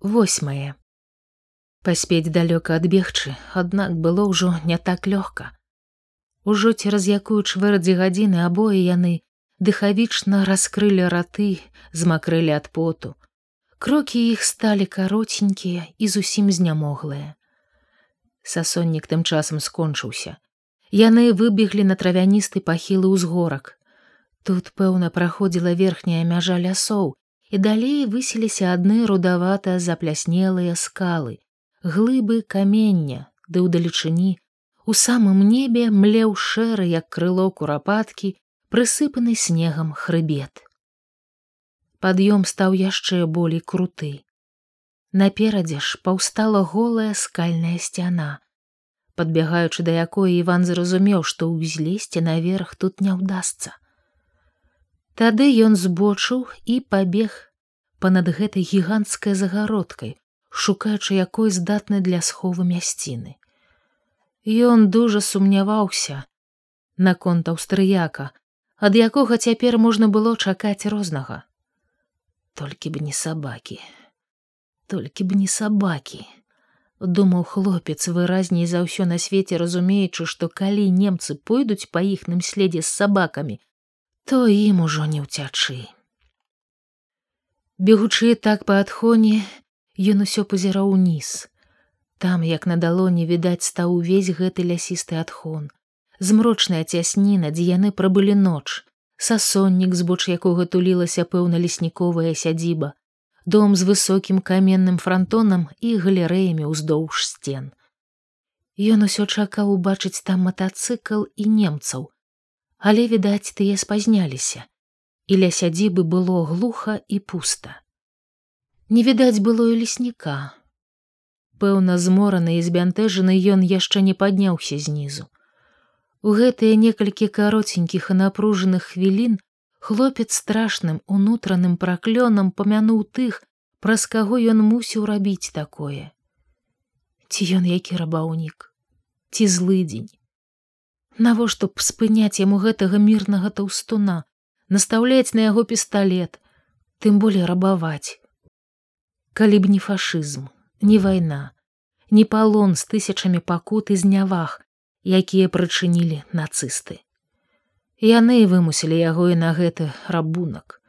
восьмае паспець далёка адбегчы аднак было ўжо не так лёгка. Ужо цераз якую чвэрдзі гадзіны абое яны дыхавічна раскрылі раты змакрэлі ад поту. Крокі іх сталі каротенькія і зусім знямоглыя. Сасоннік тым часам скончыўся. Яны выбеглі на травяністы пахілы ўзгорак. Тут пэўна праходзіла верхняя мяжа лясоў і далей высіліся адны рудавата запляснелыя скалы глыбы камення ды ўдалечыні у самым небе млеў шэры як крыло курапаткі прысыпаны снегам хрыбет. Пад'ём стаў яшчэ болей круты. Наперадзе ж паўстала голая скальная сцяна. Подбягаючы да якой іван зразумеў што ўзлезці наверх тут не ўдасца Тады ён збочыў і пабег па-над гэтай гіганцкай загародкай, шукаючы якой здатны для схову мясціны. Ён дужа сумняваўся наконт аўстрыяка, ад якога цяпер можна было чакаць рознага. Толькі б не сабакі, толькі б не сабакі. Думаў хлопец выразней за ўсё на свеце разумеючы, што калі немцы пойдуць па іхным следзе з сабакамі, то ім ужо не ўцячы. Бегучы так па адхоне, ён усё пазіраў уніз. Там, як на далоні відаць стаў увесь гэты лясісты адхон. Змрочная цясніна, дзе яны прабылі ноч, сасоннік, збоч якога тулілася пэўна лесніковая сядзіба, дом з высокім каменным франтонам і галерэямі ўздоўж сцен. Ён усё чакаў убачыць там матацыкл і немцаў, але відаць тыя спазняліся. І ля сядзібы было глуха і пуста. Не відаць было і лесніка. Пэўна змораны і збянтэжаны ён яшчэ не падняўся знізу. У гэтыя некалькі кароценькіх і напружаных хвілін хлопец страшным унутраным праклёнам памянуў тых праз каго ён мусіў рабіць такое. Ці ён які рабаўнік? Ці злыдзень навошта б спыняць яму гэтага мірнага таўстуна? Настаўляць на яго пісталлет тым болей рабаваць. Калі б не фашызм не вайна не палон з тысячамі пакут і зняваг якія прычынілі нацысты. Яны вымусілі яго і на гэты рабунак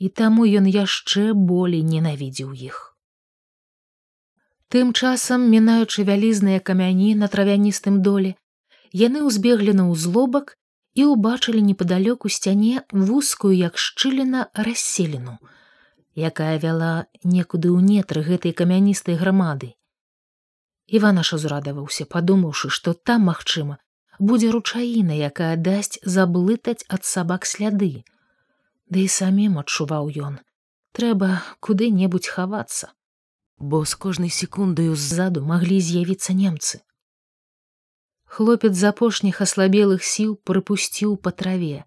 і таму ён яшчэ болей ненавідзеў іх. Тым часам мінаючы вялізныя камяні на травяністым доле яны ўзбеглі на ўзлобак і ўбачылі непадалёку сцяне вузкую як шчыліна расселену, якая вяла некуды ў нетры гэтай камяністай грамады. Іван аж узрадаваўся, падумаўшы, што там, магчыма, будзе ручаіна, якая дасць заблытаць ад сабак сляды. Ды і самім адчуваў ён, трэба куды-небудзь хавацца, бо з кожнай секундаю ззаду маглі з'явіцца немцы хлопец з апошніх аслабелых сіл прыпусціў па траве.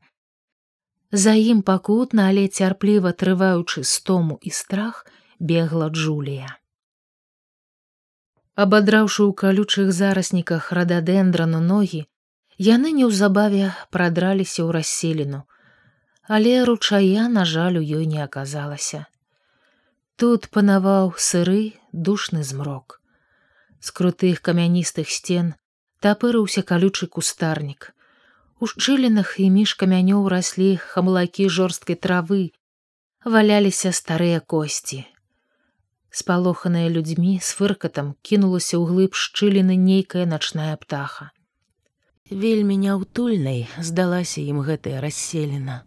За ім пакутна, але цярпліва трываючы стому і страх бегла Джулія. Абадраўшы ў калючых зарасніках рададендрану ногі, яны неўзабаве прадраліся ў расселіну, але ручая, на жаль, у ёй не аказалася. Тут панаваў сыры душны змрок. З крутых камяністых сцен тапырыўся калючы кустарнік. У шчылінах і між камянёў раслі хамлакі жорсткай травы, валяліся старыя косці. Спалоханая людзьмі з фыркатам кінулася ў глыб шчыліны нейкая начная птаха. Вельмі няўтульнай здалася ім гэтая расселена.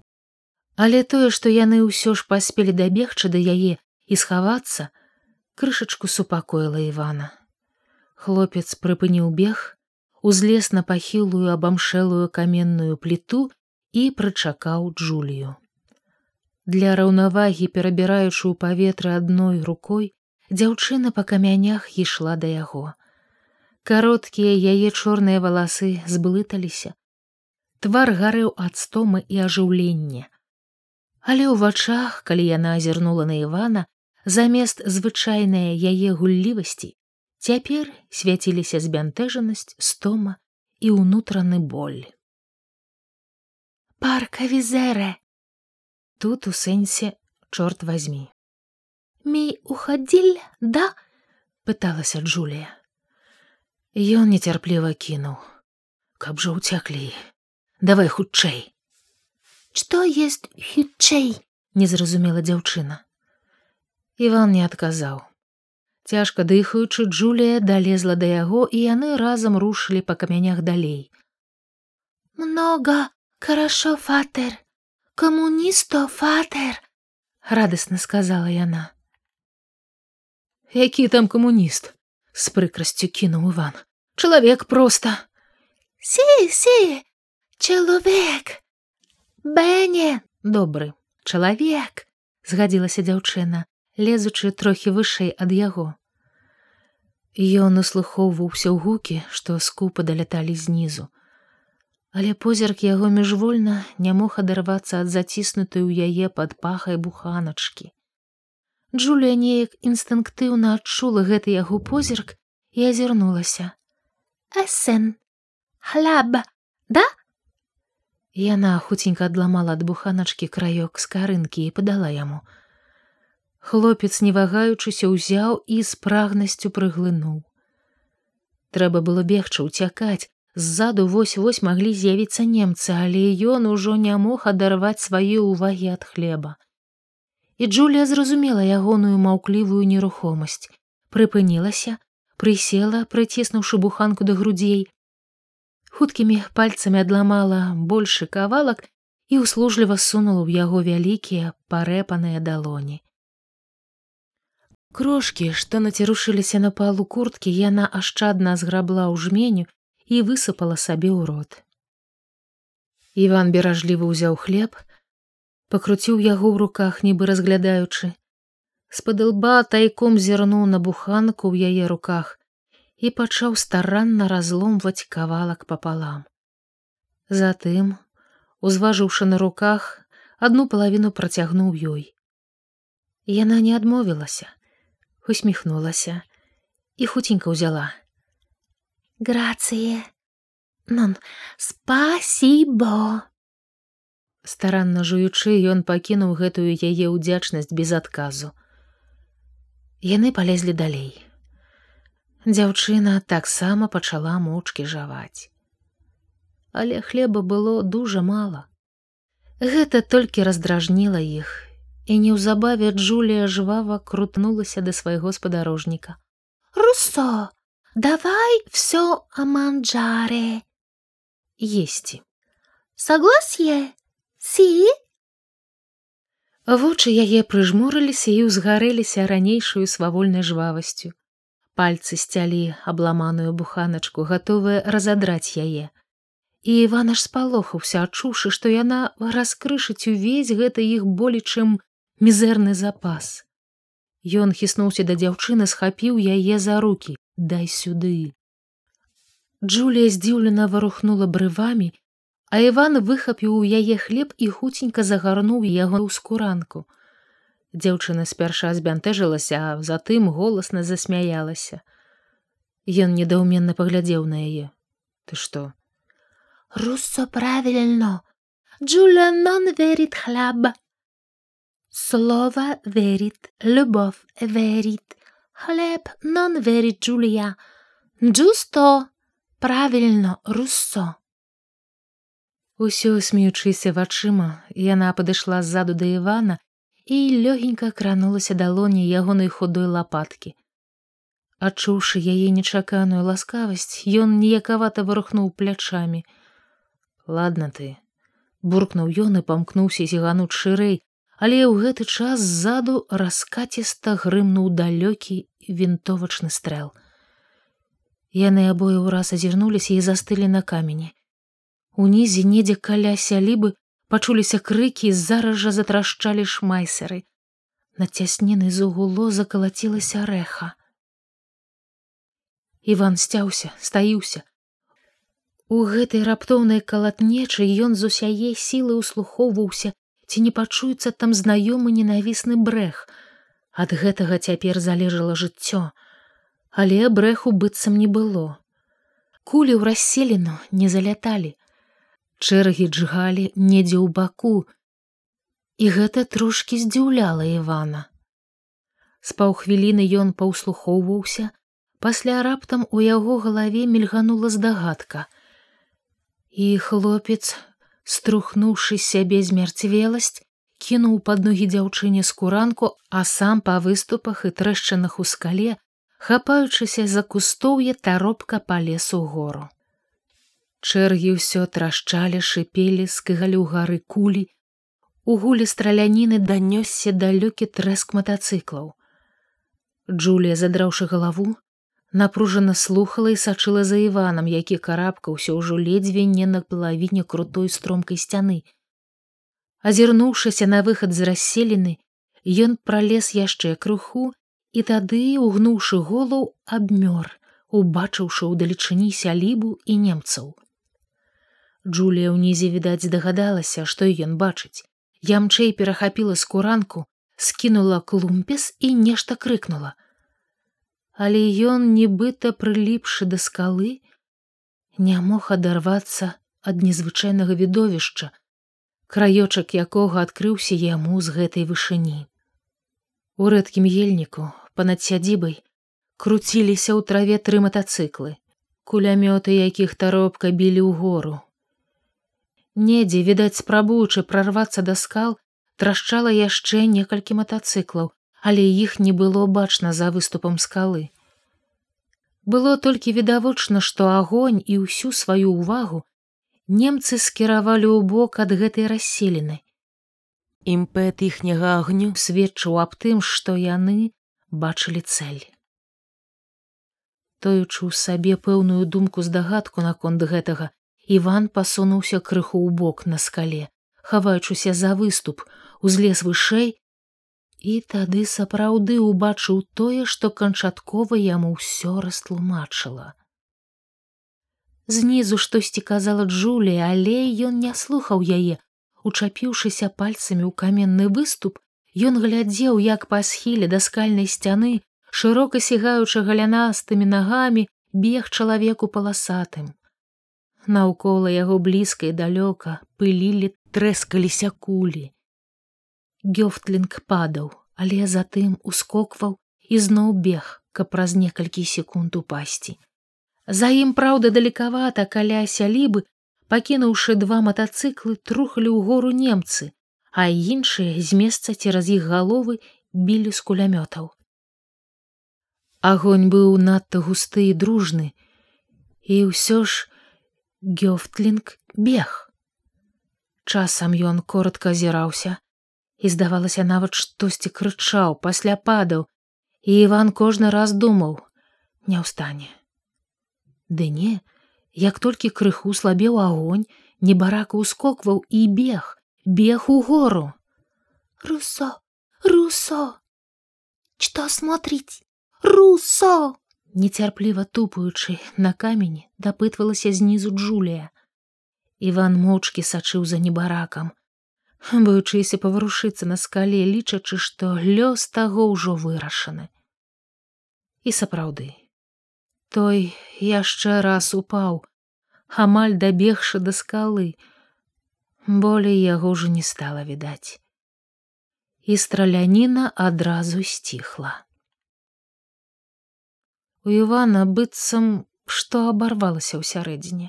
Але тое, што яны ўсё ж паспелі дабегчы да яе і схавацца, крышачку супакоіла Івана. Хлопец прыпыніў бег, узлез на пахілую абамшэлую каменную пліту і прычакаў джулію. Для раўнавагі перабіраючы ў паветры адной рукой, дзяўчына па камянях ішла да яго. Кароткія яе чорныя валасы зблыталіся. Твар гарэў ад стомы і ажыўлення. Але ў вачах, калі яна азірнула на Івана, замест звычайнай яе гуллівасці Цяпер свяціліся збянтэжанасць, стома і ўнутраны боль. Парка візерэ. Тут у сэнсе чорт возьми. мій ухадзіль да пыталася Джулія Ён нецярпліва кінуў каб жа уцяклі давай хутчэй что есть хутчэй не зразумела дзяўчына Іван не адказаў цяжка дыхаючы Джулія далезла да яго і яны разам рушылі па камянях далей. Много хорошо фатер камуністо фатер радасна сказала яна. Які там камуніст з прыкрасцю кінуў иван чалавек проста! Си си чалавек! Бэне добры чалавек згадзілася дзяўчына лезучы трохі вышэй ад яго. Ён услухоўваўся ў гукі што скупа даляталі знізу. Але позірк яго міжвольна не мог адарвацца ад заціснутай у яе пад пахай буханачкі. Джулія неяк інстынктыўна адчула гэты яго позірк і азірнулася. Эсен хляб да? Яна хуценька адламала ад буханачкі краёк скарынкі і падала яму хлопец не вагаючыся ўзяў і з прагнасцю прыглынуў. Трэба было бегчы ўцякаць. Ззаду вось вось маглі з'явіцца немцы але ён ужо не мог адарваць свае ўвагі ад хлеба. І Джулія зразумела ягоную маўклівую нерухомасць. Прыпынілася прысела прыціснуўшы буханку да грудзей. Хуткімі пальцамі адламала большы кавалак і услужліва сунула ў яго вялікія парэпаныя далоні крошки што націрушыліся на палу курткі яна ашчадна зграбла ў жменю і высыпала сабе ў рот иван беражліва ўзяў хлеб пакруціў яго ў руках нібы разглядаючы з-пад лба тайком зірнуў на буханку ў яе руках і пачаў старанна разломваць кавалак папалам. Затым, узважыўшы на руках, адну палавіну працягнуў ёй. Яна не адмовілася, усміхнулася і хуценька ўзяла. Грацые, Нон, спасибо. Старанна жуючы, ён пакінуў гэтую яе ўдзячнасць без адказу. Яны палезлі далей дзяўчына таксама пачала моўчкі жаваць але хлеба было дужа мала гэта толькі раздражніла іх і неўзабаве джулія жвава крутнулася да свайго спадарожніка руссо давай все аманджаре есці согласье сі вочы яе прыжмурыліся і ўзгарэліся ранейшую свавольнай жвавасцю пальцы сцялі абламаную буханачку гатовыя разадраць яе. І иван аж спалохаўся адчуўшы што яна раскрышыць увесь гэта іх болечым мізэрны запас ён хіснуўся да дзяўчыны схапіў яе за руки дай сюды джулія здзіўлена варухнула брывамі а иван выхапіў у яе хлеб і хуценька загарнуў яго ў скуранку Дзяўчына спярша збянтэжылася, а затым голасна засмяялася. Ён недаўменна паглядзеў на яе. Ты што? Руссо правільно. Джуля нон верит хляб. Слова верит, любов верит. Хлеб нон верит Джулія. Джусто правільно руссо. Усё смеючыся вачыма, яна падышла ззаду да Івана і лёгенька кранулася далоні ягонай худой лапаткі. Адчуўшы яе нечаканую ласкавасць, ён ніякавата вырухнуў плячамі. Ладна ты, буркнуў ён і памкнуўся зігануць шырэй, але ў гэты час ззаду раскаціста грымнуў далёкі вінтовачны стрэл. Яны абое ўраз азірнуліся і застылі на камені. Унізе недзе каля сялібы пачуліся крыкі зараз жа затрашчалі шмайсеры на цяснены зугуло закалацілася рэха иван сцяўся стаіўся у гэтай раптоўнай калатнечы ён з усяе сілы ўслухоўваўся ці не пачуецца там знаёмы ненавісны брэх? Ад гэтага цяпер залежала жыццё. Але брэху быццам не было. Кулі ў расселіну не заляталі. Чэргі джгалі недзе ў баку. І гэта трошкі здзіўляла івана. З паўхвіліны ён паўслухоўваўся, пасля раптам у яго галаве мільганула здагадка. І хлопец, струхнуўшы сябе змярцвеласць, кінуў пад ногі дзяўчыне скуранку, а сам па выступах і трэшчанах у скале, хапаючыся за кустоўе таропка па лесу гору. Чэргі ўсё трашчалі, шыпелі, скыгалі ў гары кулі. У гулі страляніны данёсся далёкі трэск матацыклаў. Джулія, задраўшы галаву, напружана слухала і сачыла за іванам, які карабкаўся ўжо ледзьве не на палавіне крутой стромкай сцяны. Азірнуўшыся на выхад з расселены, ён пралез яшчэ крыху і тады, угнуўшы голаў, абмёр, убачыўшы ўдалечыні сялібу і немцаў. Джулія ўнізе відаць здагадалася, што ён бачыць. Ямчэй перахапіла скуранку, скінула клумпес і нешта крыкнула. Але ён, нібыта прыліпшы да скалы, не мог адарвацца ад незвычайнага відовішча, краёчак якога адкрыўся яму з гэтай вышыні. У рэдкім ельніку панад сядзібай круціліся ў траве тры матацыклы, кулямёты якіх таропка білі ў гору. Недзе, відаць, спрабуючы прарвацца да скал, трашчала яшчэ некалькі матацыклаў, але іх не было бачна за выступам скалы. Было толькі відавочна, што агонь і ўсю сваю ўвагу немцы скіравалі ў бок ад гэтай расселены. Імпэт іхняга агню сведчыў аб тым, што яны бачылі цэль. Тоючы ў сабе пэўную думку здагадку наконт гэтага, Іван пасунуўся крыху ў бок на скале, хаваючыся за выступ, узлез вышэй, і тады сапраўды ўбачыў тое, што канчаткова яму ўсё растлумачыла. Знізу штосьці казала Джулія, але ён не слухаў яе, учапіўшыся пальцамі ў каменны выступ, ён глядзеў, як па схіле да скальнай сцяны, шырока сігаючы галянастымі нагамі бег чалавеку паласатым. Наўкола яго блізка і далёка пылілі трэскаліся кулі. Гёфтлінг падаў, але затым ускокваў і зноў бег, каб праз некалькі секунд упасці. За ім праўда далекавата каля сялібы, пакінуўшы два матацыклы трухалі ў гору немцы, а іншыя з месца цераз іх галовы білі з кулямётаў. Агонь быў надта густы і дружны, і ўсё ж Гёфтлінг бег. Часам ён коротко азіраўся, і здавалася нават штосьці крычаў пасля падаў і иван кожны раз думаў не ўстане ды не як толькі крыху слабеў агонь небарака ускокваў і бег бег у гору русо русо что смотрить? Русо нецярпліва тупаючы на камені дапытвалася знізу джулія иван моўчкі сачыў за небаракам боючыся паварушыцца на скале лічачы што лёс таго ўжо вырашаны. І сапраўды той яшчэ раз упаў амаль дабегшы да скалы. Болей яго ўжо не стала відаць. І страляніна адразу сціхла у івана быццам што абарвалася ўсярэдзіне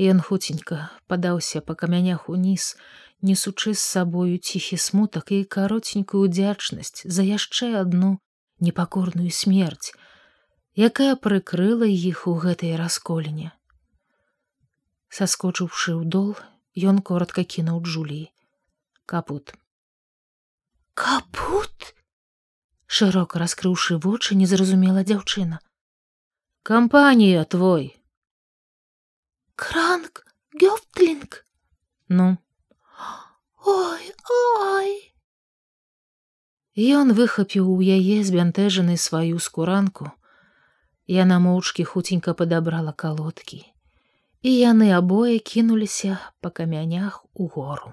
Ён хуценька падаўся па камянях уніз, несучы з сабою ціхі смутак і каротенькую удзячнасць за яшчэ адну непакорную смерць, якая прыкрыла іх у гэтай расколіне. Саскочыўшы ў дол, ён коротко кінуў джулі капут капут шырока раскрыўшы вочы незразумела дзяўчына. Кампанія твой Кранк, Гёфтлинг. Ну. Ой, ой. Ён выхапіў у яе збянтэжаны сваю скуранку. Яна моўчкі хуценька падабрала калодкі. І яны абое кінуліся па камянях у гору.